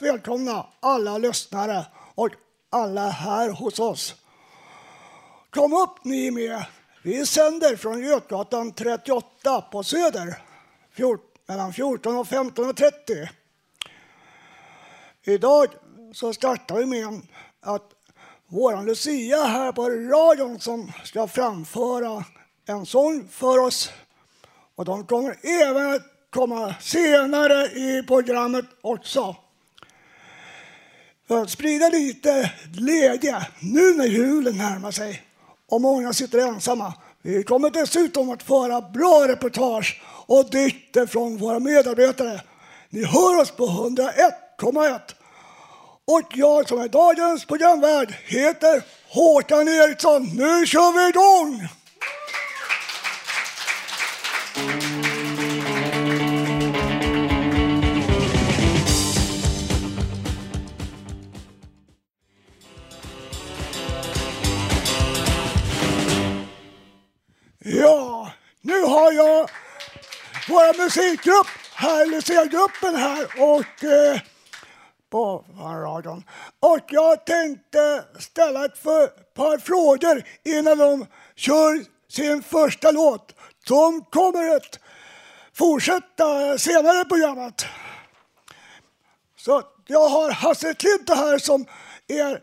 Varmt välkomna alla lyssnare och alla här hos oss. Kom upp ni med. Vi sänder från Götgatan 38 på Söder mellan 14 och 15.30. Idag så startar vi med att vår Lucia här på radion som ska framföra en sång för oss. Och de kommer även att komma senare i programmet också. För att sprida lite glädje nu när julen närmar sig och många sitter ensamma. Vi kommer dessutom att föra bra reportage och dikter från våra medarbetare. Ni hör oss på 101,1. Och jag som är dagens programvärd heter Håkan Eriksson. Nu kör vi igång! Musikgrupp här, Lucia-gruppen här och eh, på radion. Och jag tänkte ställa ett för, par frågor innan de kör sin första låt som kommer att fortsätta senare i programmet. Så jag har Hasse Klinte här som är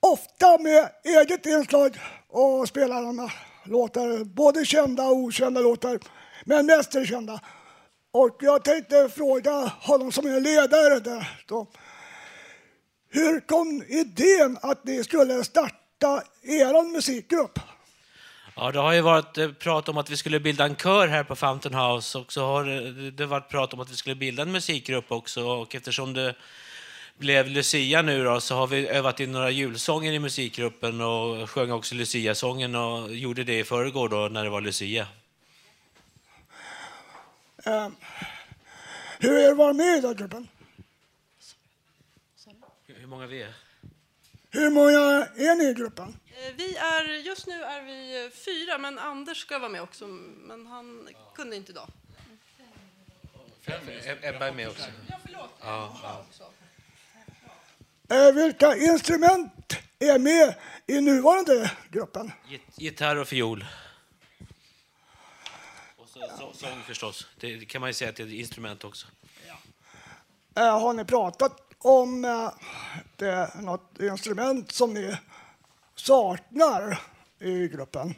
ofta med eget inslag och spelar låtar, både kända och okända låtar, men mest är kända. Och jag tänkte fråga honom som är ledare där. Då. Hur kom idén att ni skulle starta er musikgrupp? Ja, det har ju varit eh, prat om att vi skulle bilda en kör här på Fountain House och så har det- det varit prat om att vi skulle bilda en musikgrupp också och eftersom det blev Lucia nu då så har vi övat in några julsånger i musikgruppen och sjöng också Lucia-sången och gjorde det i förrgår då när det var Lucia. Eh, hur är det att vara med i den gruppen? Hur många vi är? Hur många är ni i gruppen? Eh, Vi är, just nu är vi eh, fyra, men Anders ska vara med också, men han kunde inte idag. Ebba är med också. Ja, förlåt. Ja, Eh, vilka instrument är med i nuvarande gruppen? Git- Gitarr och fiol. Sång förstås. Det kan man ju säga att det är ett instrument också. Eh, har ni pratat om eh, det något instrument som ni saknar i gruppen?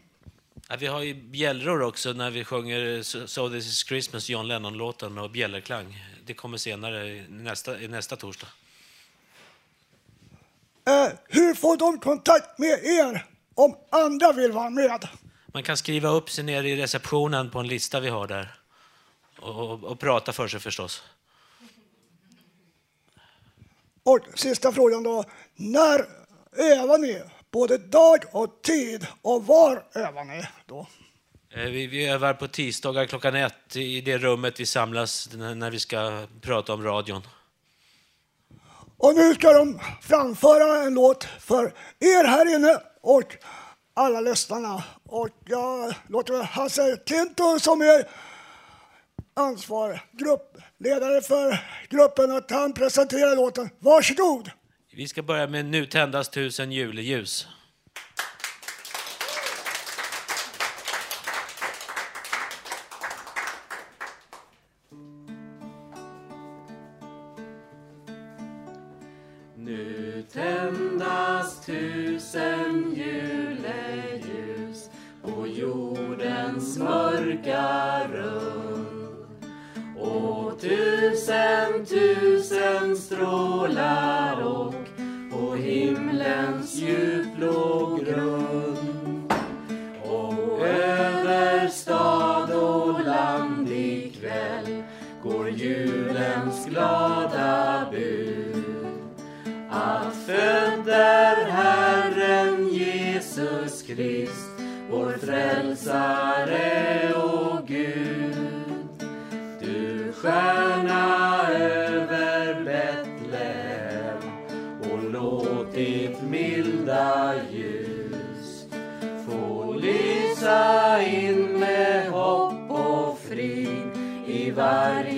Ja, vi har ju bjällror också när vi sjunger So This Is Christmas, John Lennon-låten och bjällerklang. Det kommer senare, nästa, nästa torsdag. Eh, hur får de kontakt med er om andra vill vara med? Man kan skriva upp sig nere i receptionen på en lista vi har där. Och, och, och prata för sig förstås. Och sista frågan då. När övar ni? Både dag och tid. Och var övar ni då? Eh, Vi, vi övar på tisdagar klockan ett i det rummet vi samlas när när vi ska prata om radion. Och nu ska de framföra en låt för er här inne och alla lyssnarna. Och jag låter Hasse Tinto som är ansvarig gruppledare för gruppen att han presenterar låten. Varsågod! Vi ska börja med Nu tändas tusen juleljus. Strålar och på himlens djupblå grund. Och över stad och land ikväll går julens glada bud. Att född är Herren Jesus Krist, vår frälsare och Gud. Du skär i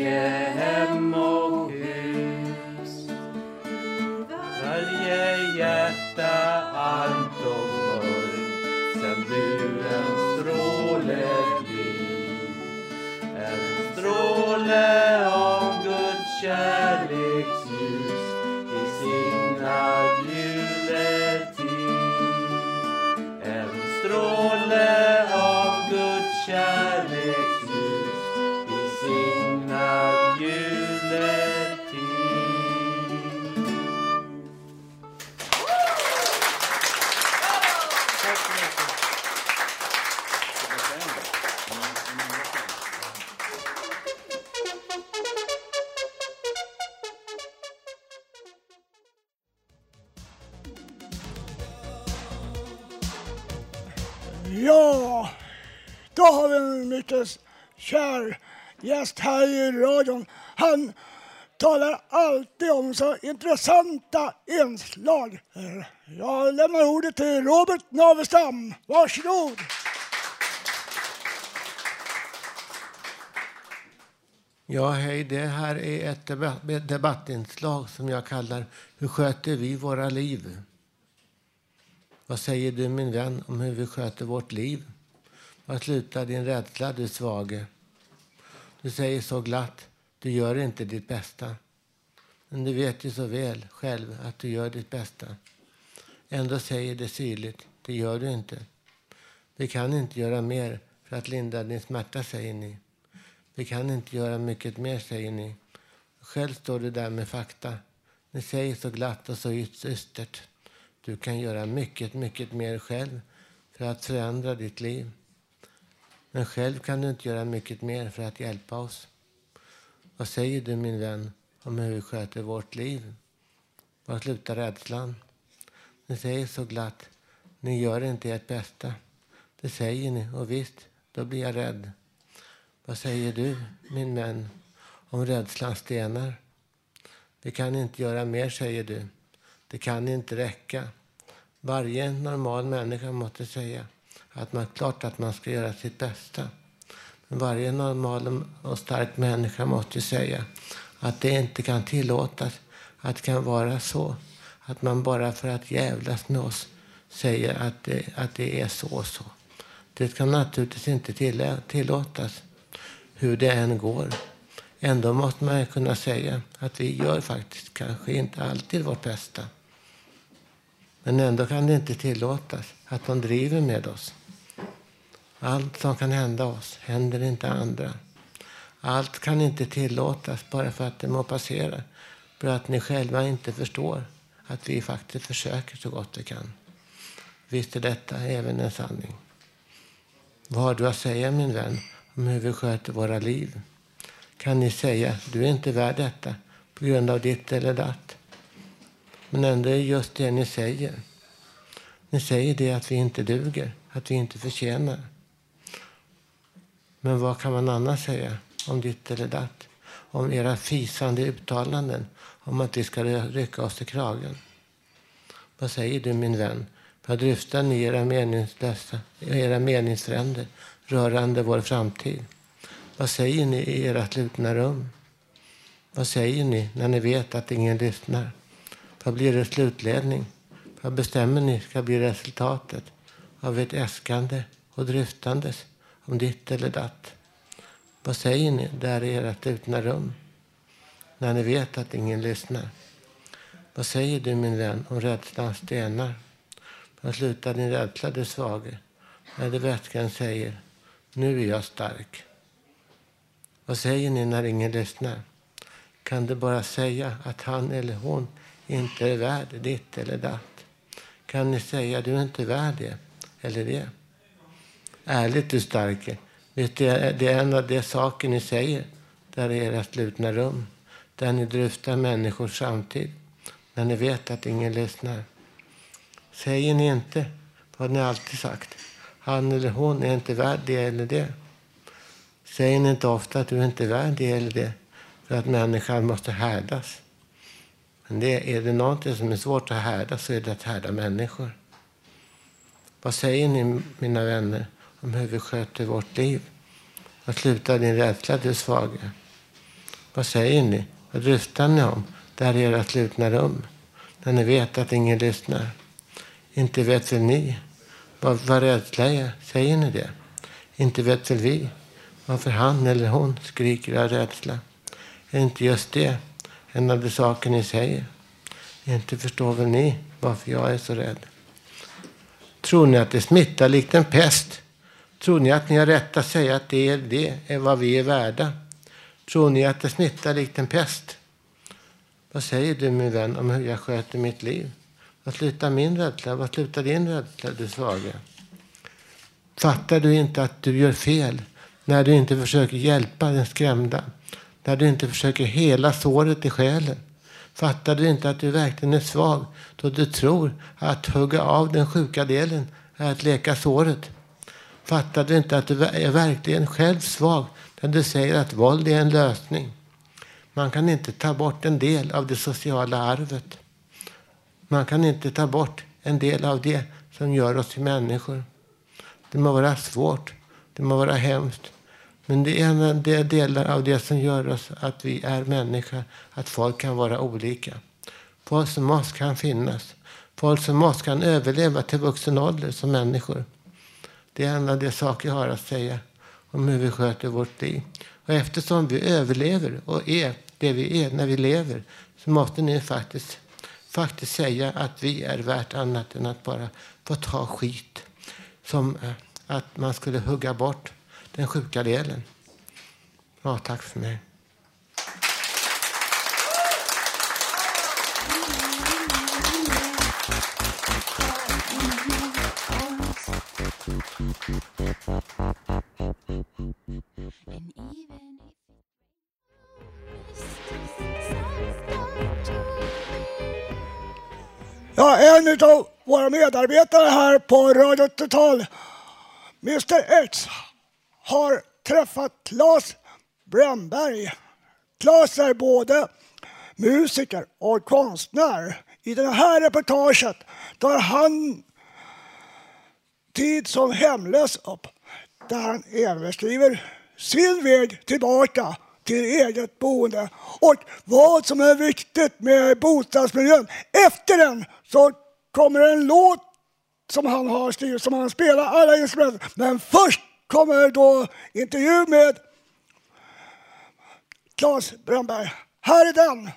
vi kär gäst här i radion. Han talar alltid om så intressanta inslag. Jag lämnar ordet till Robert Navestam. Varsågod! Ja, hej. Det här är ett debattinslag som jag kallar Hur sköter vi våra liv? Vad säger du, min vän, om hur vi sköter vårt liv? Var slutar din rädsla, du svage? Du säger så glatt, du gör inte ditt bästa. Men du vet ju så väl själv att du gör ditt bästa. Ändå säger det syrligt, det gör du inte. Vi kan inte göra mer för att lindra din smärta, säger ni. Vi kan inte göra mycket mer, säger ni. Själv står du där med fakta. Ni säger så glatt och så ystert. Du kan göra mycket, mycket mer själv för att förändra ditt liv. Men själv kan du inte göra mycket mer för att hjälpa oss. Vad säger du, min vän, om hur vi sköter vårt liv? Var slutar rädslan? Ni säger så glatt. Ni gör inte ert bästa. Det säger ni, och visst, då blir jag rädd. Vad säger du, min vän, om rädslans stenar? Vi kan inte göra mer, säger du. Det kan inte räcka. Varje normal människa måste säga att man klart att man ska göra sitt bästa. Men varje normal och stark människa måste säga att det inte kan tillåtas att det kan vara så att man bara för att jävlas med oss säger att det, att det är så och så. Det kan naturligtvis inte tillåtas hur det än går. Ändå måste man kunna säga att vi gör faktiskt kanske inte alltid vårt bästa. Men ändå kan det inte tillåtas att de driver med oss. Allt som kan hända oss händer inte andra. Allt kan inte tillåtas bara för att det må passera. För att ni själva inte förstår att vi faktiskt försöker så gott vi kan. Visst är detta även en sanning. Vad har du att säga min vän om hur vi sköter våra liv? Kan ni säga du är inte värd detta på grund av ditt eller datt? Men ändå är det just det ni säger. Ni säger det att vi inte duger, att vi inte förtjänar. Men vad kan man annars säga om ditt eller datt? Om era fisande uttalanden om att vi ska rycka oss i kragen. Vad säger du min vän? Vad dryftar ni era meningslösa, era meningsfränder rörande vår framtid? Vad säger ni i era slutna rum? Vad säger ni när ni vet att ingen lyssnar? Vad blir er slutledning? Vad bestämmer ni ska bli resultatet av ett äskande och dryftandes om ditt eller datt? Vad säger ni där i ert utna rum när ni vet att ingen lyssnar? Vad säger du min vän om rädslans stenar? Vad slutar din rädsla du svage? När det vätskan säger nu är jag stark. Vad säger ni när ingen lyssnar? Kan du bara säga att han eller hon inte är värd ditt eller datt? Kan ni säga du är inte värd det eller det? Ärligt du starke, vet du, det är en av de saker ni säger där i era slutna rum, där ni dryftar människors samtid, när ni vet att ingen lyssnar. Säger ni inte vad ni alltid sagt? Han eller hon är inte värd det eller det. Säger ni inte ofta att du inte är värd det eller det för att människan måste härdas? Men det, är det någonting som är svårt att härda så är det att härda människor. Vad säger ni, mina vänner, om hur vi sköter vårt liv? Vad slutar din rädsla, du svage? Vad säger ni? Vad dryftar ni om där i era slutna rum? När ni vet att ingen lyssnar. Inte vet väl ni vad, vad rädsla är? Säger ni det? Inte vet väl vi varför han eller hon skriker av rädsla? Är inte just det en av de saker ni säger? Inte förstår väl ni varför jag är så rädd? Tror ni att det smittar likt en pest? Tror ni att ni har rätt att säga att det är det är vad vi är värda? Tror ni att det smittar likt en pest? Vad säger du min vän om hur jag sköter mitt liv? Vad slutar min rädsla? Vad slutar din rädsla, du svaga? Fattar du inte att du gör fel när du inte försöker hjälpa den skrämda? När du inte försöker hela såret i själen? Fattar du inte att du verkligen är svag då du tror att hugga av den sjuka delen är att leka såret? Fattar du inte att du är verkligen själv svag när du säger att våld är en lösning? Man kan inte ta bort en del av det sociala arvet. Man kan inte ta bort en del av det som gör oss till människor. Det må vara svårt, det må vara hemskt. Men det är en del delar av det som gör oss att vi är människor, att folk kan vara olika. Folk som oss kan finnas. Folk som oss kan överleva till vuxen ålder som människor. Det är en av de saker jag har att säga om hur vi sköter vårt liv. Och eftersom vi överlever och är det vi är när vi lever så måste ni faktiskt, faktiskt säga att vi är värt annat än att bara få ta skit. Som eh, att man skulle hugga bort den sjuka delen. Ja, tack för mig. Ja, en av våra medarbetare här på Radio Total, Mr X, har träffat Claes Brännberg. Claes är både musiker och konstnär. I det här reportaget tar han tid som hemlös upp där han även skriver sin väg tillbaka till eget boende och vad som är viktigt med bostadsmiljön. Efter den så kommer en låt som han har skrivit, som han spelar alla instrument. Men först kommer då intervju med Claes Brandberg. Här är den!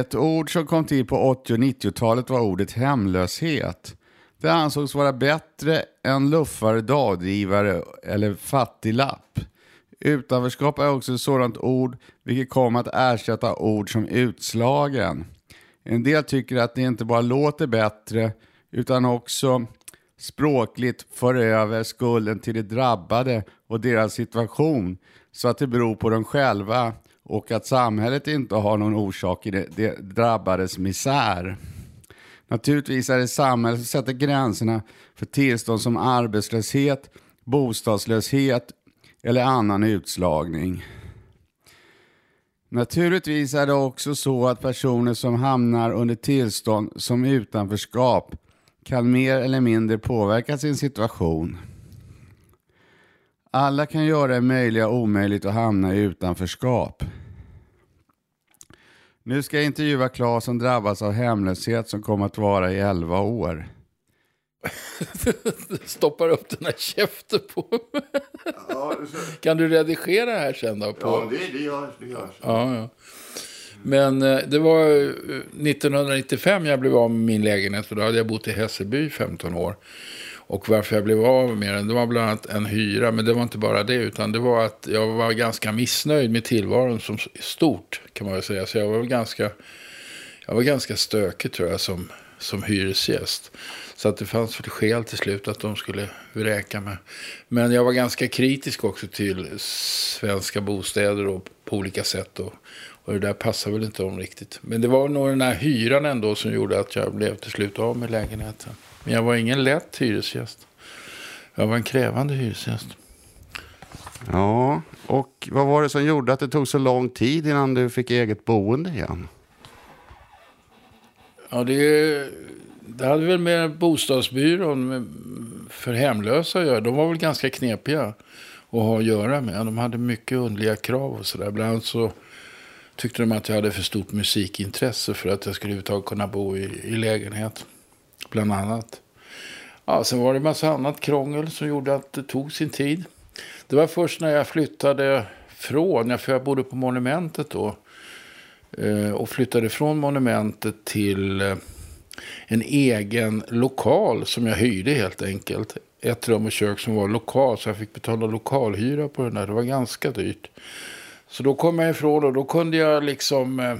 Ett ord som kom till på 80 och 90-talet var ordet hemlöshet. Det ansågs vara bättre än luffare, dagdrivare eller fattiglapp. Utanförskap är också ett sådant ord vilket kom att ersätta ord som utslagen. En del tycker att det inte bara låter bättre utan också språkligt för över skulden till de drabbade och deras situation så att det beror på dem själva och att samhället inte har någon orsak i de drabbades misär. Naturligtvis är det samhället som sätter gränserna för tillstånd som arbetslöshet, bostadslöshet eller annan utslagning. Naturligtvis är det också så att personer som hamnar under tillstånd som utanförskap kan mer eller mindre påverka sin situation. Alla kan göra det möjliga omöjligt att hamna i utanförskap. Nu ska jag intervjua Claes som drabbas av hemlöshet som kommer att vara i 11 år. Stoppar upp den här käften på Ja, Kan du redigera här sen då? På... ja det, det görs. Det görs. Ja, ja. Men eh, det var eh, 1995 jag blev av med min lägenhet. För då hade jag bott i Hässelby i 15 år. Och varför jag blev av med den, det var bland annat en hyra. Men det var inte bara det, utan det var att jag var ganska missnöjd med tillvaron som stort, kan man väl säga. Så jag var väl ganska, jag var ganska stökig tror jag som, som hyresgäst. Så att det fanns väl skäl till slut att de skulle vräka mig. Men jag var ganska kritisk också till svenska bostäder och på olika sätt. Och, och det där passade väl inte om riktigt. Men det var nog den här hyran ändå som gjorde att jag blev till slut av med lägenheten. Men jag var ingen lätt hyresgäst. Jag var en krävande hyresgäst. Ja, och vad var det som gjorde att det tog så lång tid innan du fick eget boende igen? Ja, det, det hade väl med bostadsbyrån för hemlösa att göra. De var väl ganska knepiga att ha att göra med. De hade mycket underliga krav och sådär. Bland annat så tyckte de att jag hade för stort musikintresse för att jag skulle överhuvudtaget kunna bo i, i lägenhet. Bland annat. Ja, sen var det en massa annat krångel som gjorde att det tog sin tid. Det var först när jag flyttade från, för jag bodde på Monumentet då. Eh, och flyttade från Monumentet till eh, en egen lokal som jag hyrde helt enkelt. Ett rum och kök som var lokal, så jag fick betala lokalhyra på den där. Det var ganska dyrt. Så då kom jag ifrån och då kunde jag liksom eh,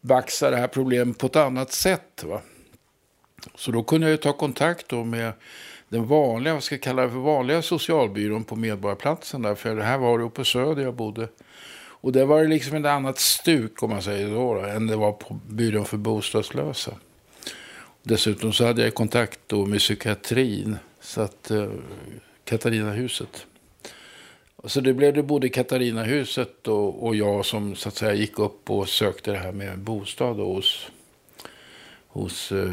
baxa det här problemet på ett annat sätt. Va? Så då kunde jag ju ta kontakt då med den vanliga, vad ska jag kalla det för, vanliga socialbyrån på Medborgarplatsen. Där, för det här var det på Söder jag bodde. Och det var det liksom ett annat stuk om man säger så, då, än det var på byrån för bostadslösa. Dessutom så hade jag kontakt då med psykiatrin, så att eh, Katarinahuset. Så det blev det både Katarinahuset och, och jag som så att säga gick upp och sökte det här med bostad hos, hos eh,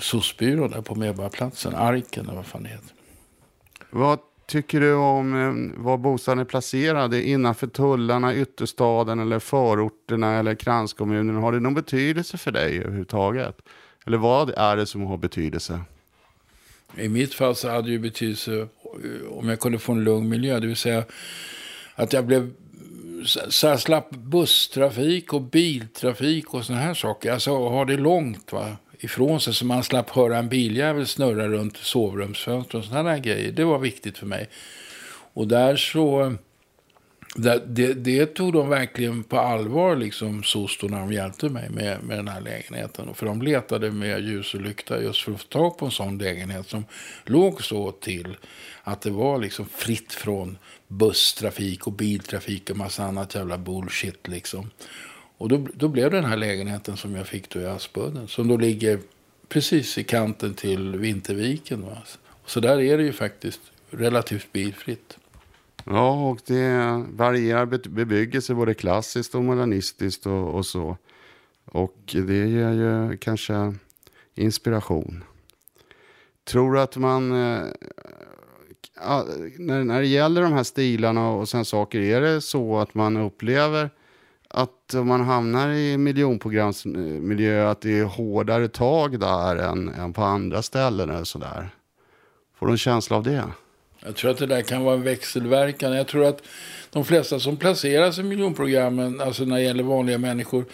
SOS-byrån där på Medborgarplatsen, Arken eller vad fan det heter. Vad tycker du om eh, var bostaden är placerad? Innanför tullarna, ytterstaden eller förorterna eller kranskommunen? Har det någon betydelse för dig överhuvudtaget? Eller vad är det som har betydelse? I mitt fall så hade det betydelse eh, om jag kunde få en lugn miljö. Det vill säga att jag blev så jag slapp busstrafik och biltrafik och såna här saker. Alltså ha det långt va? ifrån sig så man slapp höra en biljävel snurra runt sovrumsfönster och sådana här grejer. Det var viktigt för mig. Och där så... Det, det, det tog de verkligen på allvar, liksom, Sosto, när de hjälpte mig med, med den här lägenheten. För de letade med ljus och lykta just för att få tag på en sån lägenhet som låg så till att det var liksom fritt från busstrafik och biltrafik och massa annat jävla bullshit. Liksom. Och då, då blev det den här lägenheten som jag fick då i Aspudden. Som då ligger precis i kanten till Vinterviken. Va? Så där är det ju faktiskt relativt bilfritt. Ja, och det varierar bebyggelse både klassiskt och modernistiskt och, och så. Och det ger ju kanske inspiration. Tror du att man, eh, när, när det gäller de här stilarna och sen saker, är det så att man upplever att om man hamnar i miljonprogramsmiljö att det är hårdare tag där än, än på andra ställen eller sådär? Får du en känsla av det? Jag tror att det där kan vara en växelverkan. Jag tror att de flesta som placeras i miljonprogrammen, alltså när det gäller vanliga människor,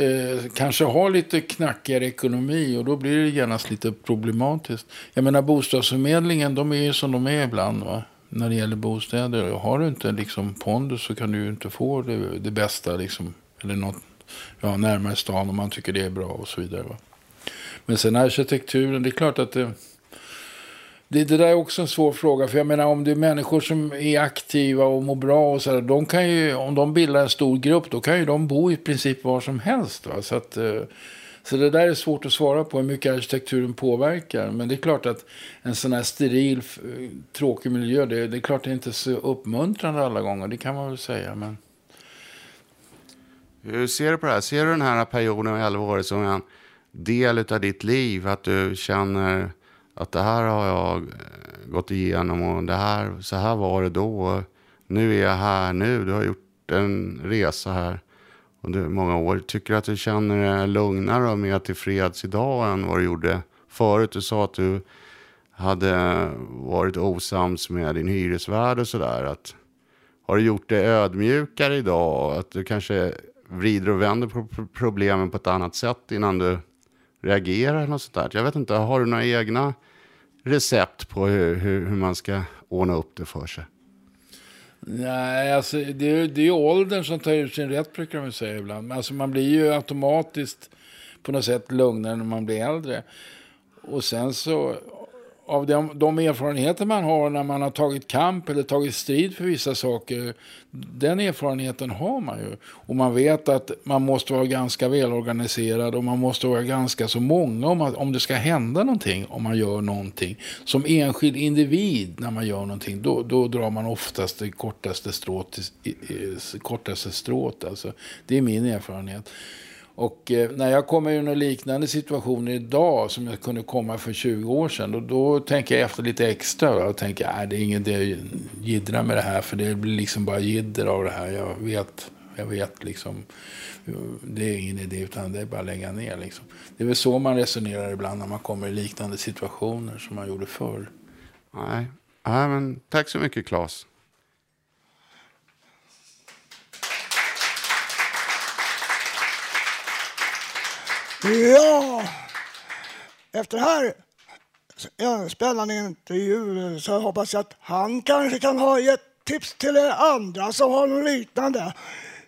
eh, kanske har lite knackigare ekonomi och då blir det genast lite problematiskt. Jag menar bostadsförmedlingen, de är ju som de är ibland va? när det gäller bostäder. Har du inte liksom pondus så kan du ju inte få det, det bästa liksom, eller något ja, närmare stan om man tycker det är bra och så vidare. Va? Men sen arkitekturen, det är klart att det, det, det där är också en svår fråga. För jag menar om det är människor som är aktiva och mår bra och sådär. De kan ju, om de bildar en stor grupp då kan ju de bo i princip var som helst. Va? Så, att, eh, så det där är svårt att svara på hur mycket arkitekturen påverkar. Men det är klart att en sån här steril, tråkig miljö. Det, det är klart det är inte så uppmuntrande alla gånger. Det kan man väl säga. Men... Hur ser du på det här? Ser du den här perioden av 11 år som en del av ditt liv? Att du känner att det här har jag eh, gått igenom och det här, så här var det då. Nu är jag här nu. Du har gjort en resa här under många år. Tycker du att du känner dig lugnare och mer tillfreds idag än vad du gjorde förut? Du sa att du hade varit osams med din hyresvärd och sådär. Har du gjort det ödmjukare idag? Att du kanske vrider och vänder på problemen på ett annat sätt innan du reagerar. Eller något sånt där. Jag vet inte, har du några egna recept på hur, hur, hur man ska ordna upp det för sig? Nej, alltså det är, det är åldern som tar ut sin rätt brukar man säga ibland. Men Alltså man blir ju automatiskt på något sätt lugnare när man blir äldre. Och sen så, av de, de erfarenheter man har när man har tagit kamp eller tagit strid för vissa saker, den erfarenheten har man ju. Och man vet att man måste vara ganska välorganiserad och man måste vara ganska så många om, att, om det ska hända någonting, om man gör någonting. Som enskild individ när man gör någonting, då, då drar man oftast det kortaste strået. Kortaste strået alltså. Det är min erfarenhet. Och eh, när jag kommer i några liknande situationer idag som jag kunde komma för 20 år sedan, då, då tänker jag efter lite extra va, och tänker att det är ingen idé att jiddra med det här, för det blir liksom bara jidder av det här. Jag vet, jag vet liksom, det är ingen idé, utan det är bara att lägga ner liksom. Det är väl så man resonerar ibland när man kommer i liknande situationer som man gjorde förr. Nej, Nej men tack så mycket Claes. Ja, efter det här en spännande intervju eh, så hoppas jag att han kanske kan ha gett tips till er andra som har något liknande.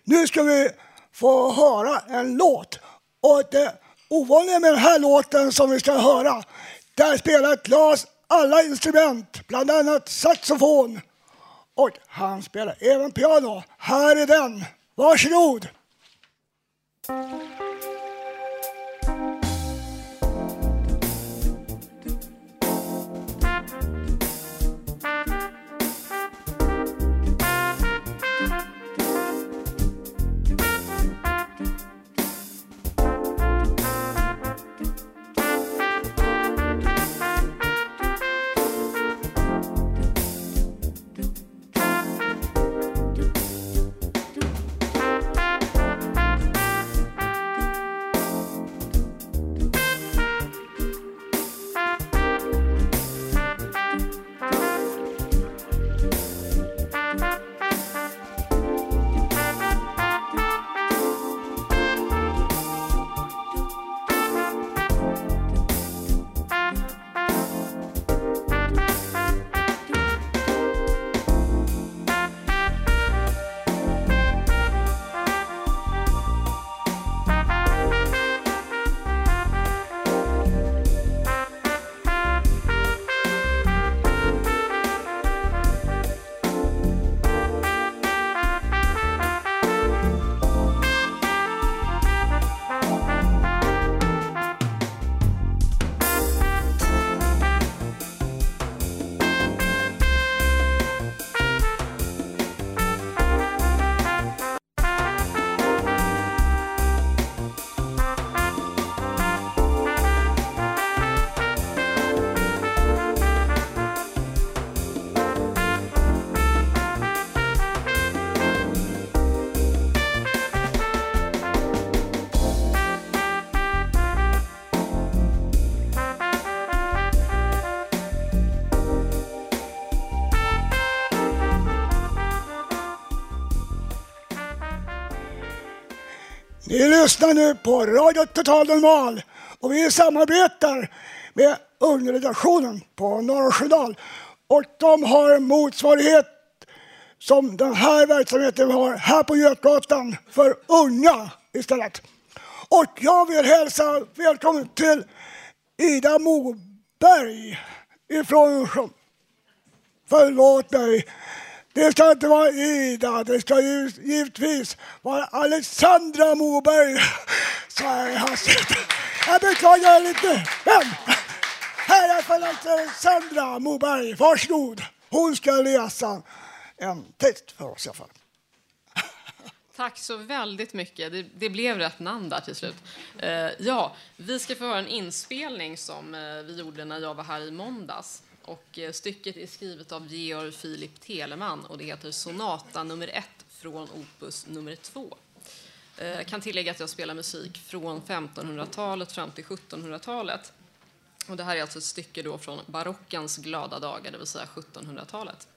Nu ska vi få höra en låt. Och det ovanliga med den här låten som vi ska höra, där spelar Claes alla instrument, bland annat saxofon. Och han spelar även piano. Här är den. Varsågod! Ni lyssnar nu på Radio Total Normal och vi samarbetar med ungredaktionen på Norra Sjödal. Och de har motsvarighet som den här verksamheten vi har här på Götgatan för unga istället. Och jag vill hälsa välkommen till Ida Moberg ifrån Förlåt mig. Det ska inte vara Ida, det ska ju givetvis vara Alexandra Moberg. Så här i hastigheten. Jag beklagar lite. Men här är i alla fall Alexandra Moberg. Varsågod. Hon ska läsa en text för oss i alla fall. Tack så väldigt mycket. Det, det blev rätt namn där till slut. Eh, ja, vi ska få höra en inspelning som eh, vi gjorde när jag var här i måndags. Och, eh, stycket är skrivet av Georg Filip Telemann och det heter Sonata nummer ett från opus nummer två. Eh, jag kan tillägga att jag spelar musik från 1500-talet fram till 1700-talet. Och det här är alltså ett stycke då från barockens glada dagar, det vill säga 1700-talet.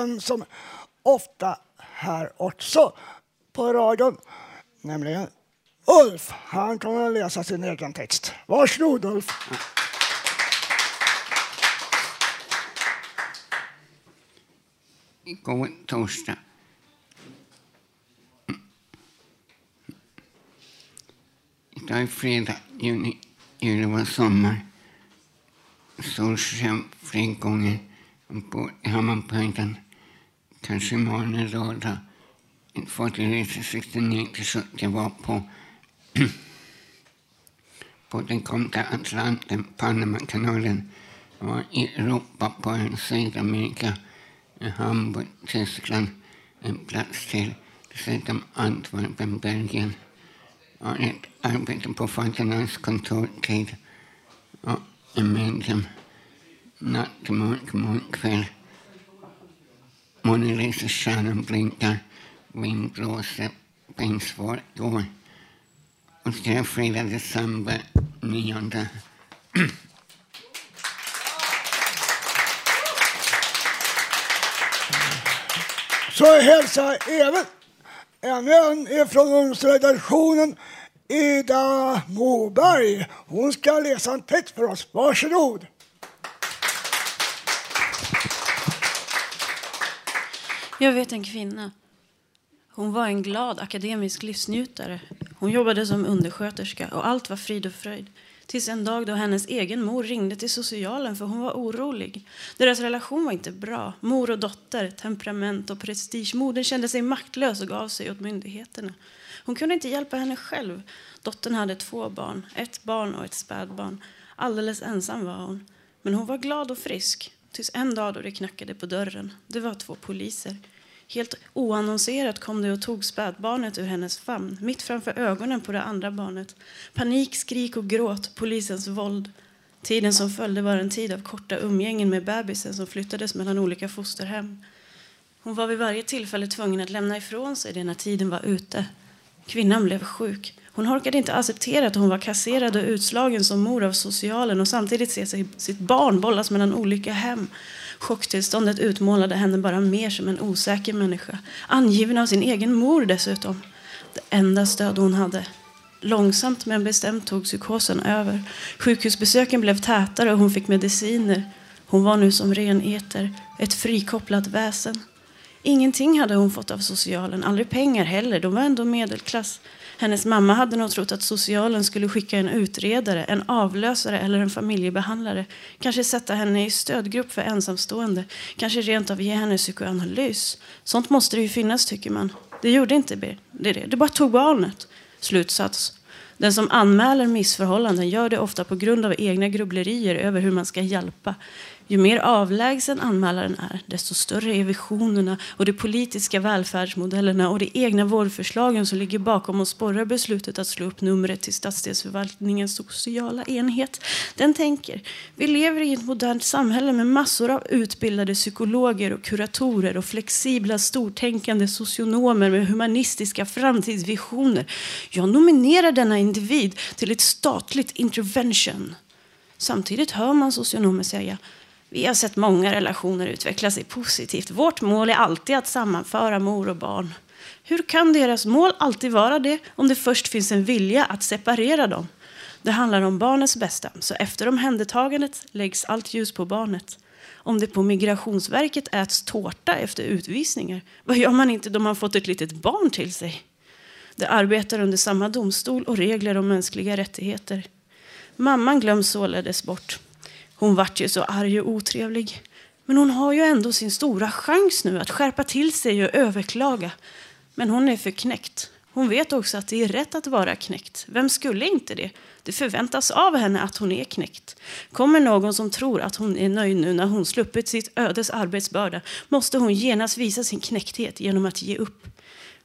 Den som ofta här också på radion, nämligen Ulf. Han kommer att läsa sin egen text. Varsågod Ulf. Igår torsdag Idag är fredag, juni, juli var sommar. Solsken flera gånger på Hammarbyhöjden. Kanske imorgon eller lördag. En fartygresa 69 till 70 var på på den till Atlanten, Panamakanalen var i Europa på en Sydamerika, Hamburg, Tyskland, en plats till, dessutom Antwerpen, Belgien. Ja, ett arbete på Fattigans kontortid och en medlem Natt mörk, mörk kväll. Månen lyser, stjärnan blinkar, vind blåser, bensvar går. Och det är fredag december 9. Så hälsar även ännu en från ungdomsredaktionen, Ida Moberg. Hon ska läsa en text för oss. Varsågod. Jag vet en kvinna. Hon var en glad akademisk livsnjutare. Hon jobbade som undersköterska och allt var frid och fröjd. Tills en dag då hennes egen mor ringde till socialen för hon var orolig. Deras relation var inte bra. Mor och dotter, temperament och prestige. Modern kände sig maktlös och gav sig åt myndigheterna. Hon kunde inte hjälpa henne själv. Dottern hade två barn, ett barn och ett spädbarn. Alldeles ensam var hon. Men hon var glad och frisk. Tills en dag då det knackade på dörren. Det var två poliser. Helt oannonserat kom de och tog spädbarnet ur hennes famn, mitt framför ögonen på det andra barnet. Panik, skrik och gråt, polisens våld. Tiden som följde var en tid av korta umgängen med bebisen som flyttades mellan olika fosterhem. Hon var vid varje tillfälle tvungen att lämna ifrån sig det när tiden var ute. Kvinnan blev sjuk. Hon orkade inte acceptera att hon var kasserad och utslagen som mor av socialen och samtidigt se sig, sitt barn bollas mellan olika hem. Chocktillståndet utmålade henne bara mer som en osäker människa. Angiven av sin egen mor dessutom. Det enda stöd hon hade. Långsamt men bestämt tog psykosen över. Sjukhusbesöken blev tätare och hon fick mediciner. Hon var nu som ren eter, ett frikopplat väsen. Ingenting hade hon fått av socialen, aldrig pengar heller. De var ändå medelklass. Hennes mamma hade nog trott att socialen skulle skicka en utredare, en avlösare eller en familjebehandlare. Kanske sätta henne i stödgrupp för ensamstående. Kanske rent av ge henne psykoanalys. Sånt måste det ju finnas, tycker man. Det gjorde inte det. Det, det. det bara tog barnet. Slutsats. Den som anmäler missförhållanden gör det ofta på grund av egna grubblerier över hur man ska hjälpa. Ju mer avlägsen anmälaren är, desto större är visionerna och de politiska välfärdsmodellerna och de egna vårdförslagen som ligger bakom och sporrar beslutet att slå upp numret till stadsdelsförvaltningens sociala enhet. Den tänker, vi lever i ett modernt samhälle med massor av utbildade psykologer och kuratorer och flexibla, stortänkande socionomer med humanistiska framtidsvisioner. Jag nominerar denna individ till ett statligt intervention. Samtidigt hör man socionomer säga vi har sett många relationer utveckla sig positivt. Vårt mål är alltid att sammanföra mor och barn. Hur kan deras mål alltid vara det om det först finns en vilja att separera dem? Det handlar om barnets bästa, så efter omhändertagandet läggs allt ljus på barnet. Om det på Migrationsverket äts tårta efter utvisningar, vad gör man inte då man fått ett litet barn till sig? Det arbetar under samma domstol och regler om mänskliga rättigheter. Mamman glöms således bort. Hon vart ju så arg och otrevlig. Men hon har ju ändå sin stora chans nu att skärpa till sig och överklaga. Men hon är för knäckt. Hon vet också att det är rätt att vara knäckt. Vem skulle inte det? Det förväntas av henne att hon är knäckt. Kommer någon som tror att hon är nöjd nu när hon sluppit sitt ödes arbetsbörda måste hon genast visa sin knäckthet genom att ge upp.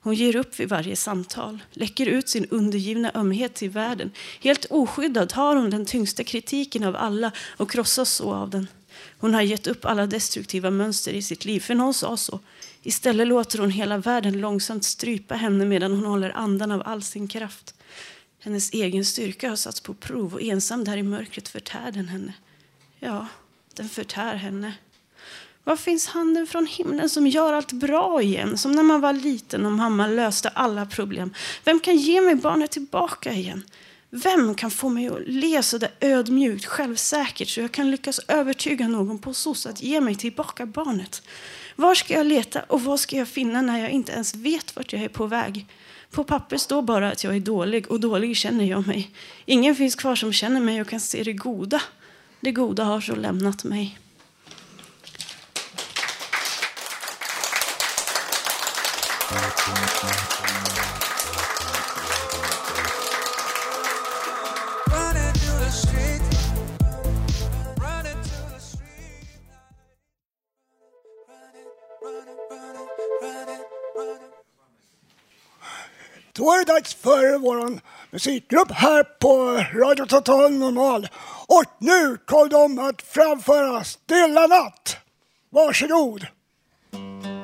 Hon ger upp vid varje samtal, läcker ut sin undergivna ömhet till världen. Helt oskyddad tar hon den tyngsta kritiken av alla och krossas så av den. Hon har gett upp alla destruktiva mönster i sitt liv, för någon sa så. Istället låter hon hela världen långsamt strypa henne medan hon håller andan av all sin kraft. Hennes egen styrka har satts på prov och ensam där i mörkret förtär den henne. Ja, den förtär henne. Var finns handen från himlen som gör allt bra igen? Som när man var liten och mamma löste alla problem. Vem kan ge mig barnet tillbaka igen? Vem kan få mig att le så där ödmjukt, självsäkert så jag kan lyckas övertyga någon på SOS att ge mig tillbaka barnet? Var ska jag leta och vad ska jag finna när jag inte ens vet vart jag är på väg? På papper står bara att jag är dålig och dålig känner jag mig. Ingen finns kvar som känner mig och kan se det goda. Det goda har så lämnat mig. Då är det dags för vår musikgrupp här på Radio Total Normal. Och nu kommer de att framföra Stilla natt. Varsågod! Mm.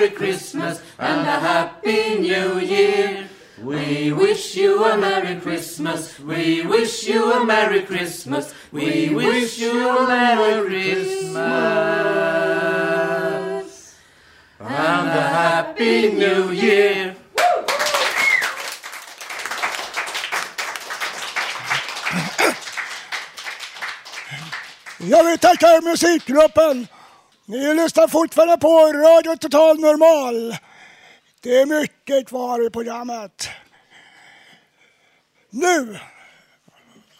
Merry Christmas and a Happy New Year. We wish you a Merry Christmas. We wish you a Merry Christmas. We wish you a Merry Christmas and a Happy New Year. Jag vill tacka er musikgruppen. Ni lyssnar fortfarande på Radio Total Normal. Det är mycket kvar i programmet. Nu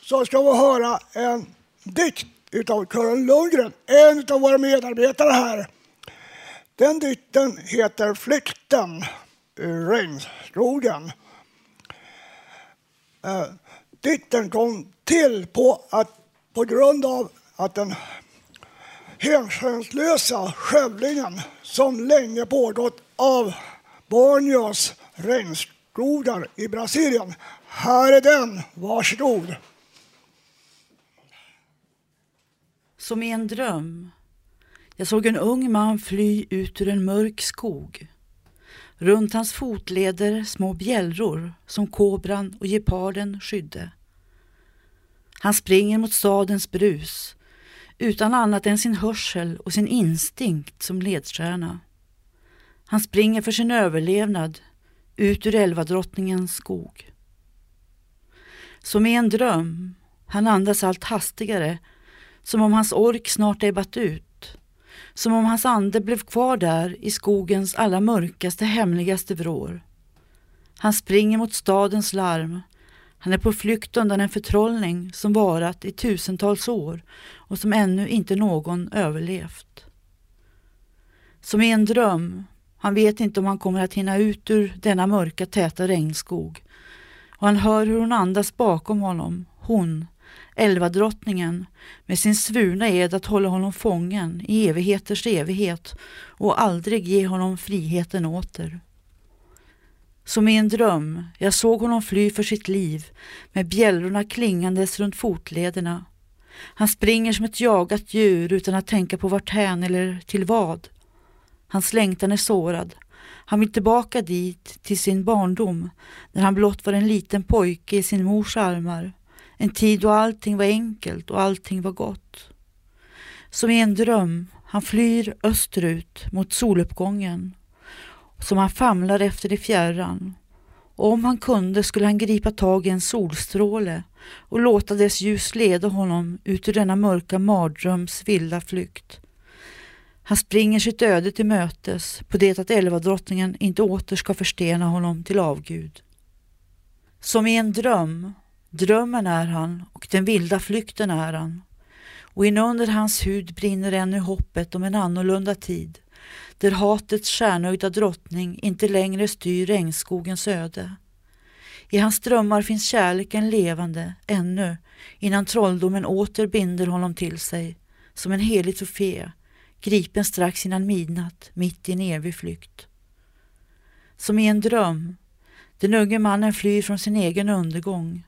så ska vi höra en dikt utav Karin Lundgren, en av våra medarbetare här. Den dikten heter Flykten ur regnskogen. Eh, dikten kom till på, att, på grund av att den hänsynslösa skövlingen som länge pågått av Borneos regnskogar i Brasilien. Här är den, varsågod. Som i en dröm. Jag såg en ung man fly ut ur en mörk skog. Runt hans fotleder små bjällror som kobran och geparden skydde. Han springer mot stadens brus utan annat än sin hörsel och sin instinkt som ledstjärna. Han springer för sin överlevnad ut ur älvadrottningens skog. Som i en dröm, han andas allt hastigare, som om hans ork snart ebbat ut, som om hans ande blev kvar där i skogens allra mörkaste, hemligaste vrår. Han springer mot stadens larm, han är på flykt undan en förtrollning som varat i tusentals år och som ännu inte någon överlevt. Som i en dröm, han vet inte om han kommer att hinna ut ur denna mörka täta regnskog. Och han hör hur hon andas bakom honom, hon, Elvadrottningen med sin svurna ed att hålla honom fången i evigheters evighet och aldrig ge honom friheten åter. Som i en dröm, jag såg honom fly för sitt liv med bjällrorna klingandes runt fotlederna. Han springer som ett jagat djur utan att tänka på varthän eller till vad. Hans längtan är sårad. Han vill tillbaka dit, till sin barndom, när han blott var en liten pojke i sin mors armar. En tid då allting var enkelt och allting var gott. Som i en dröm, han flyr österut mot soluppgången som han famlar efter i fjärran. Och om han kunde skulle han gripa tag i en solstråle och låta dess ljus leda honom ut ur denna mörka mardröms vilda flykt. Han springer sitt öde till mötes på det att elvadrottningen inte åter ska förstena honom till avgud. Som i en dröm, drömmen är han och den vilda flykten är han. Och inunder hans hud brinner ännu hoppet om en annorlunda tid där hatets stjärnögda drottning inte längre styr regnskogens öde. I hans drömmar finns kärleken levande ännu innan trolldomen åter binder honom till sig som en helig trofé gripen strax innan midnatt mitt i en evig flykt. Som i en dröm, den unge mannen flyr från sin egen undergång.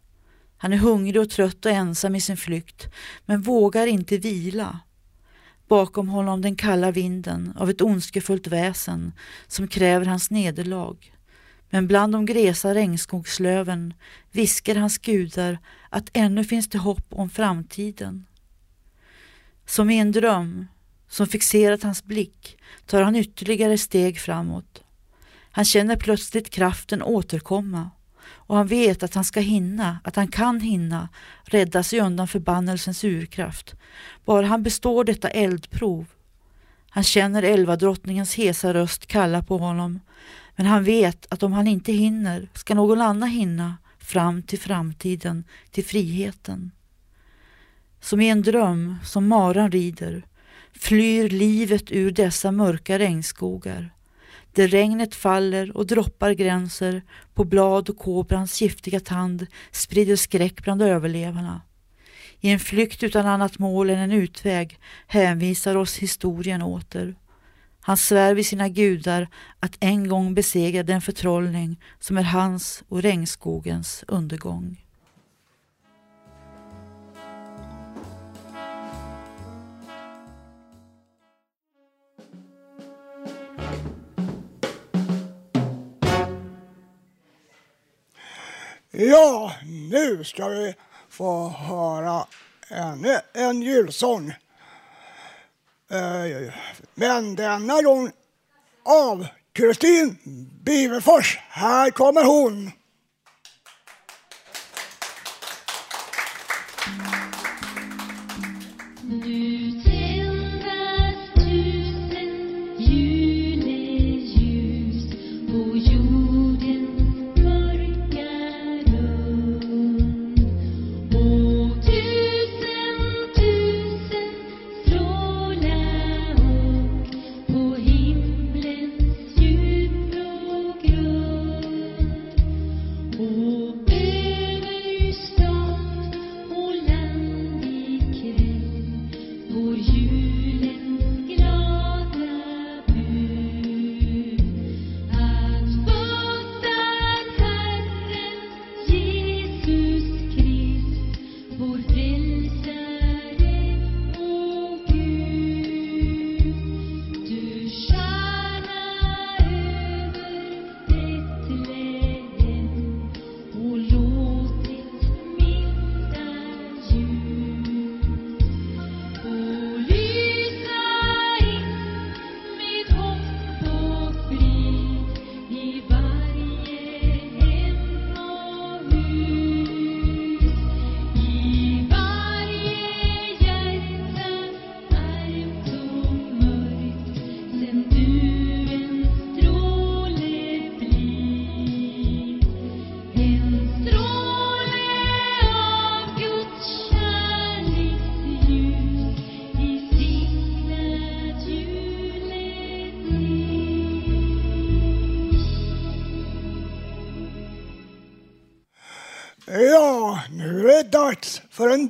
Han är hungrig och trött och ensam i sin flykt men vågar inte vila Bakom honom den kalla vinden av ett ondskefullt väsen som kräver hans nederlag. Men bland de gresa regnskogslöven viskar hans gudar att ännu finns det hopp om framtiden. Som i en dröm som fixerat hans blick tar han ytterligare steg framåt. Han känner plötsligt kraften återkomma och han vet att han ska hinna, att han kan hinna rädda sig undan förbannelsens urkraft. Bara han består detta eldprov. Han känner älvadrottningens hesa röst kalla på honom, men han vet att om han inte hinner ska någon annan hinna fram till framtiden, till friheten. Som i en dröm som maran rider flyr livet ur dessa mörka regnskogar där regnet faller och droppar gränser på blad och kobrans giftiga tand sprider skräck bland överlevarna. I en flykt utan annat mål än en utväg hänvisar oss historien åter. Han svär vid sina gudar att en gång besegra den förtrollning som är hans och regnskogens undergång. Ja, nu ska vi få höra ännu en julsång. Eh, men denna gång av Kristin Biverfors. Här kommer hon.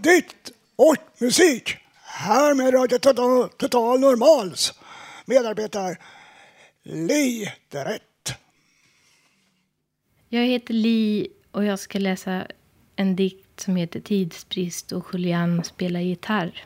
Dikt och musik. Här med Radio Total, Total Normals medarbetare Li Derett. Jag heter Li och jag ska läsa en dikt som heter Tidsbrist och Julian spelar gitarr.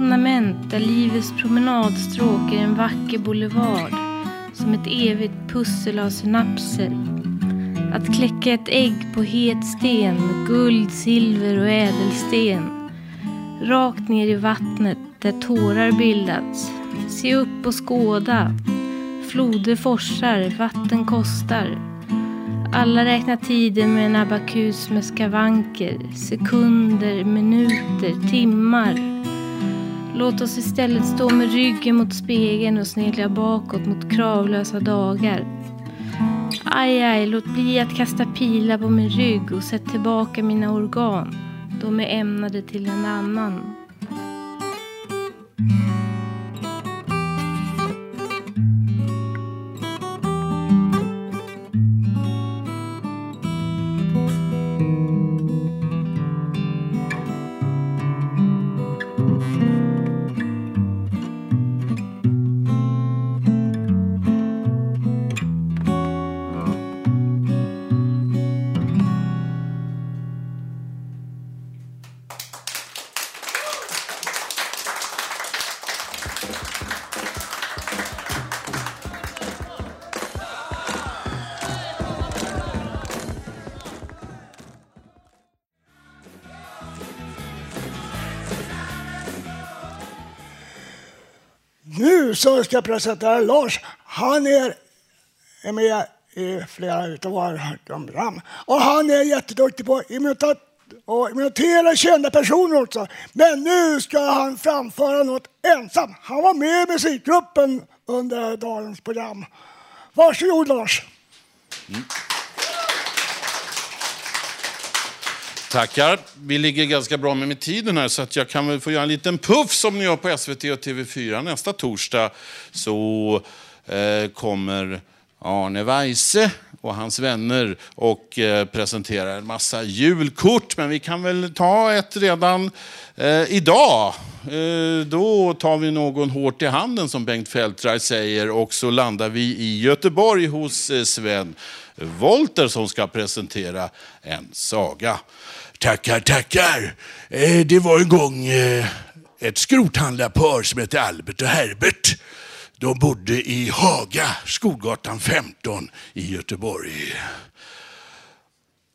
Fundament där livets promenadstråk är en vacker boulevard som ett evigt pussel av synapser. Att kläcka ett ägg på het sten med guld, silver och ädelsten. Rakt ner i vattnet där tårar bildats. Se upp och skåda. Floder forsar, vatten kostar. Alla räknar tiden med en abakus med skavanker, sekunder, minuter, timmar. Låt oss istället stå med ryggen mot spegeln och snegla bakåt mot kravlösa dagar. Aj, aj, låt bli att kasta pilar på min rygg och sätt tillbaka mina organ. De är ämnade till en annan. Ska presentera Lars. Han är, är med i flera av våra program. Och han är jätteduktig på att och imitera kända personer också. Men nu ska han framföra något ensam. Han var med i musikgruppen under dagens program. Varsågod Lars. Mm. Tackar. Vi ligger ganska bra med, med tiden här så att jag kan väl få göra en liten puff som ni gör på SVT och TV4. Nästa torsdag så eh, kommer Arne Weise och hans vänner och eh, presenterar en massa julkort. Men vi kan väl ta ett redan eh, idag. Eh, då tar vi någon hårt i handen som Bengt Feldreich säger och så landar vi i Göteborg hos eh, Sven Volter som ska presentera en saga. Tackar, tackar. Eh, det var en gång eh, ett skrothandlarpar som hette Albert och Herbert. De bodde i Haga, Skolgatan 15 i Göteborg.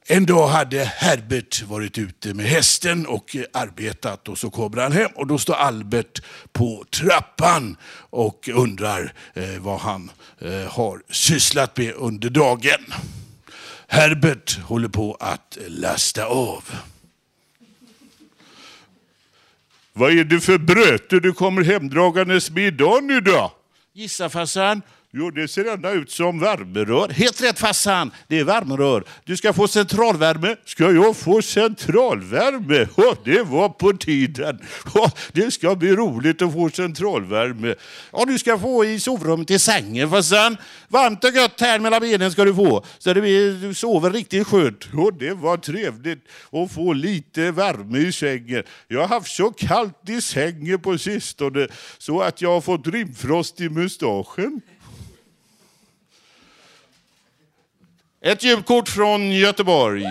En dag hade Herbert varit ute med hästen och arbetat och så kommer han hem och då står Albert på trappan och undrar eh, vad han eh, har sysslat med under dagen. Herbert håller på att lasta av. Vad är det för bröte du kommer hemdragandes med idag nu då? Gissa farsan. Jo, det ser ända ut som värmerör. Helt rätt farsan, det är värmerör. Du ska få centralvärme. Ska jag få centralvärme? Oh, det var på tiden. Oh, det ska bli roligt att få centralvärme. Och du ska få i sovrummet i sängen farsan. Varmt och gött här mellan benen ska du få. Så det blir, du sover riktigt skönt. Oh, det var trevligt att få lite värme i sängen. Jag har haft så kallt i sängen på sistone så att jag har fått rimfrost i mustaschen. Ett julkort från Göteborg.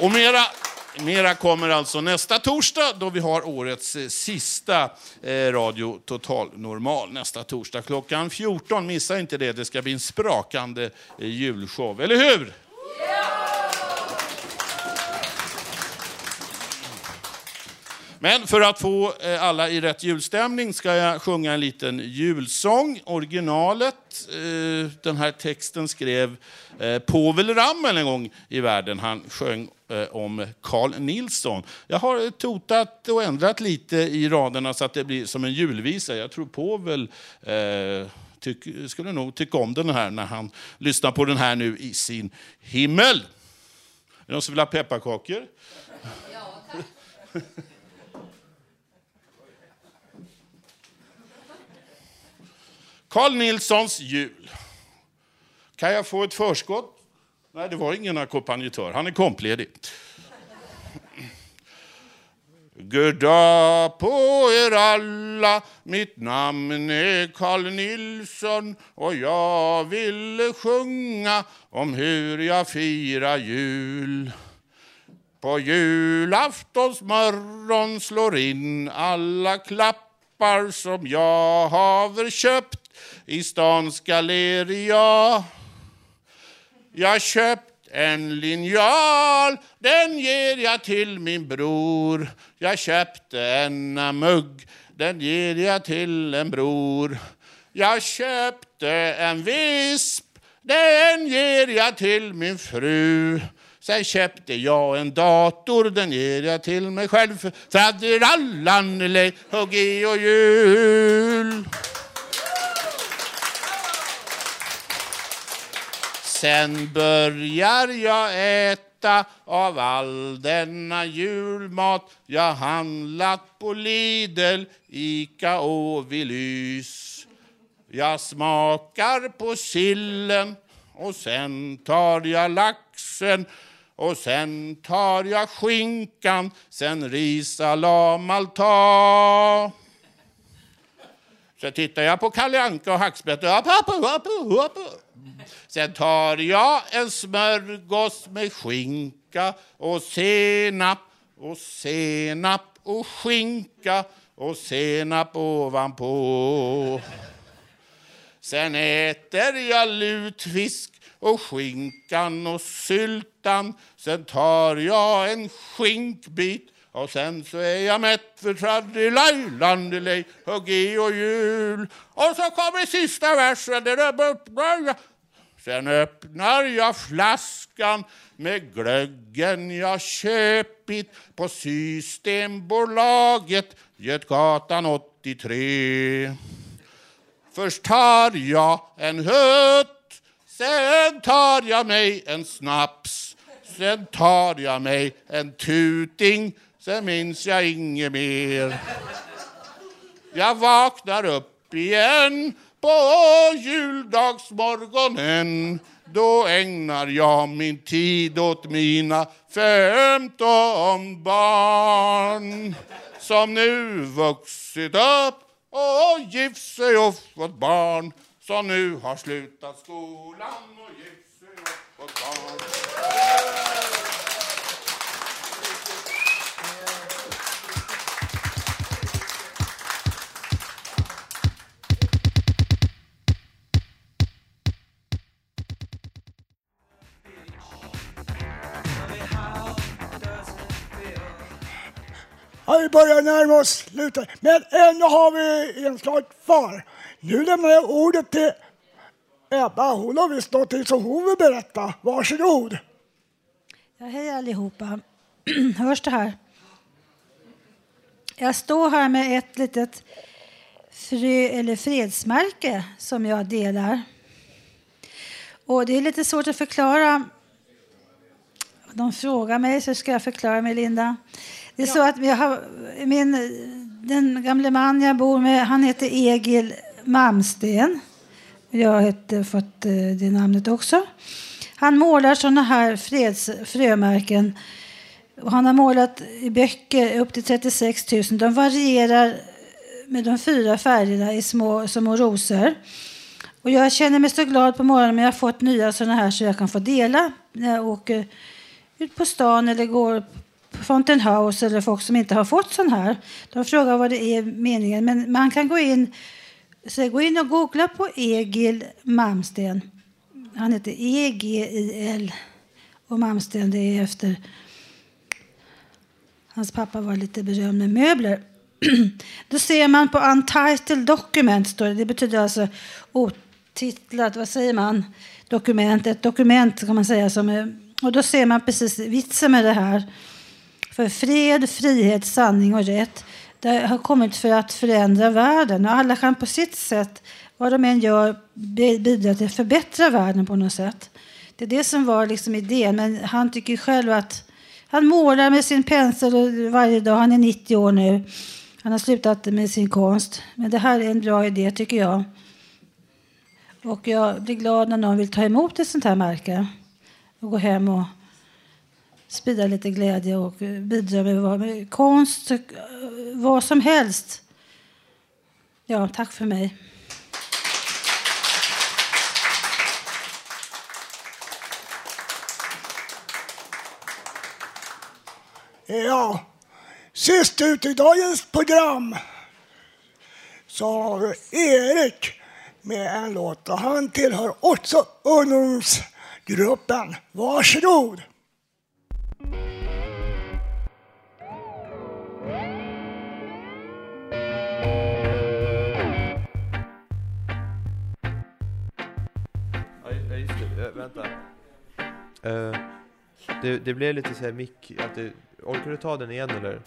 Och mera, mera kommer alltså nästa torsdag då vi har årets sista sista eh, Radio Total Normal nästa torsdag klockan 14. Missa inte det, det ska bli en sprakande eh, julshow, eller hur? Men för att få eh, alla i rätt julstämning ska jag sjunga en liten julsång. Originalet, eh, den här texten skrev eh, Povel Ramel en gång i världen. Han sjöng om Carl Nilsson. Jag har totat och ändrat lite i raderna så att det blir som en julvisa. Jag tror Povel tyck, skulle nog tycka om den här när han lyssnar på den här nu i sin himmel. Är det någon som vill ha pepparkakor? Ja, tack. Carl Nilssons jul. Kan jag få ett förskott? Nej, det var ingen ackompanjatör. Han är kompledig. Goddag på er alla, mitt namn är Carl Nilsson och jag ville sjunga om hur jag firar jul. På julaftons morgon slår in alla klappar som jag haver köpt i stans galleria. Jag köpt en linjal, den ger jag till min bror. Jag köpte en mugg, den ger jag till en bror. Jag köpte en visp, den ger jag till min fru. Sen köpte jag en dator, den ger jag till mig själv. Tradirallan, i och jul. Sen börjar jag äta av all denna julmat jag handlat på Lidl, Ica och Willys. Jag smakar på sillen och sen tar jag laxen och sen tar jag skinkan, sen risalam ta. Så tittar jag på Kalle Anka och hackspett. Sen tar jag en smörgås med skinka och senap och senap och skinka och senap ovanpå. Sen äter jag lutfisk och skinkan och syltan. Sen tar jag en skinkbit och sen så är jag mätt för traddelaj, huggi och jul. Och så kommer sista versen. Sen öppnar jag flaskan med glöggen jag köpit på Systembolaget, Götgatan 83. Först tar jag en hutt, sen tar jag mig en snaps. Sen tar jag mig en tuting, sen minns jag inget mer. Jag vaknar upp igen på juldagsmorgonen då ägnar jag min tid åt mina femton barn som nu vuxit upp och gift sig och fått barn som nu har slutat skolan och gift sig och fått barn. Ja, vi börjar närma oss slutet, men ännu har vi inslag kvar. Nu lämnar jag ordet till Ebba. Hon har visst någonting som hon vill berätta. Varsågod. Ja, hej allihopa. Hörs det här? Jag står här med ett litet frö, eller fredsmärke som jag delar. Och Det är lite svårt att förklara. De frågar mig, så ska jag förklara mig, Linda. Det är ja. så att jag har, min, den gamle man jag bor med, han heter Egil Malmsten. Jag har fått eh, det namnet också. Han målar såna här freds, frömärken. Och han har målat i böcker upp till 36 000. De varierar med de fyra färgerna i små, små rosor. Och jag känner mig så glad på morgonen när jag har fått nya såna här så jag kan få dela när jag åker ut på stan eller går Fountain House eller folk som inte har fått sån här. De frågar vad det är meningen. Men man kan gå in, så gå in och googla på Egil Malmsten. Han heter E-G-I-L. Och Malmsten det är efter... Hans pappa var lite berömd med möbler. Då ser man på Untitled Document, står det. det betyder alltså otitlat, vad säger man? Dokument, ett dokument kan man säga. Som är, och då ser man precis vitsen med det här. För fred, frihet, sanning och rätt det har kommit för att förändra världen. Och alla kan på sitt sätt, vad de än gör, bidra till att förbättra världen på något sätt. Det är det som var liksom idén. Men han tycker själv att han målar med sin pensel varje dag. Han är 90 år nu. Han har slutat med sin konst. Men det här är en bra idé tycker jag. Och jag blir glad när någon vill ta emot ett sånt här märke. Och gå hem och sprida lite glädje och eh, bidra med, vad, med konst, eh, vad som helst. Ja, tack för mig. Ja, sist ut i dagens program så har vi Erik med en låt och han tillhör också ungdomsgruppen. Varsågod! Vänta. Uh, det, det blev lite så här mick... Att det, orkar du ta den igen eller?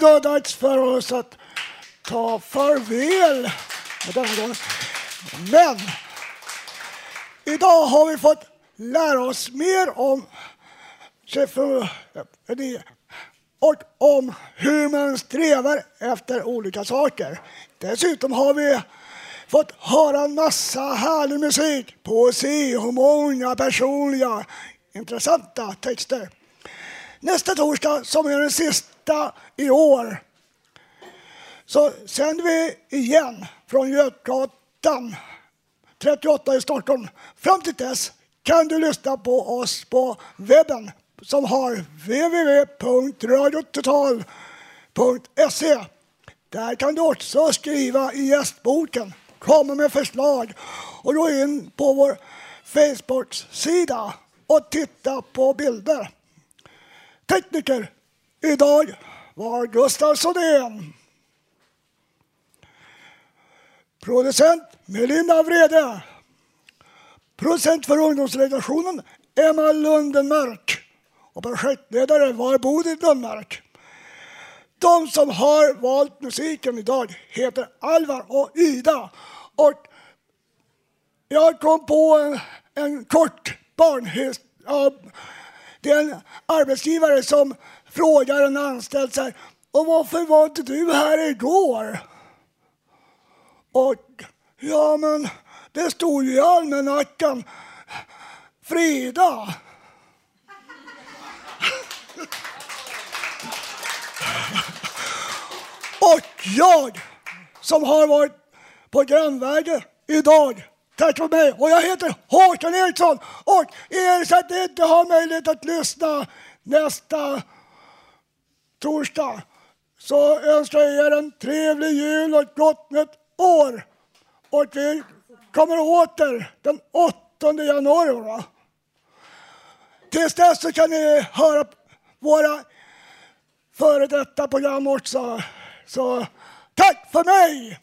Det är då dags för oss att ta farväl denna gång. Men idag har vi fått lära oss mer om eh, och om hur man strävar efter olika saker. Dessutom har vi fått höra en massa härlig musik, poesi och många personliga intressanta texter. Nästa torsdag, som är den sista i år, så sänder vi igen från Götgatan 38 i Stockholm. Fram till dess kan du lyssna på oss på webben som har www.radiototal.se. Där kan du också skriva i gästboken, komma med förslag och gå in på vår Facebook-sida och titta på bilder. tekniker idag var Gustav Sodén. Producent Melinda Vrede. Producent för ungdomsredaktionen Emma Lundenmark. Och projektledare var Bodil Lundmark. De som har valt musiken idag heter Alvar och Ida. Och jag kom på en, en kort barnhistoria. Ja, det är en arbetsgivare som frågar en anställd så här, och varför var inte du här igår? Och ja, men det stod ju i almanackan Frida. Och jag som har varit på grannvägen idag Tack för mig. Och jag heter Håkan Eriksson. Och er som inte har möjlighet att lyssna nästa torsdag så önskar jag er en trevlig jul och ett gott nytt år. Och vi kommer åter den 8 januari. Va? Tills dess så kan ni höra våra före detta program också. Så tack för mig!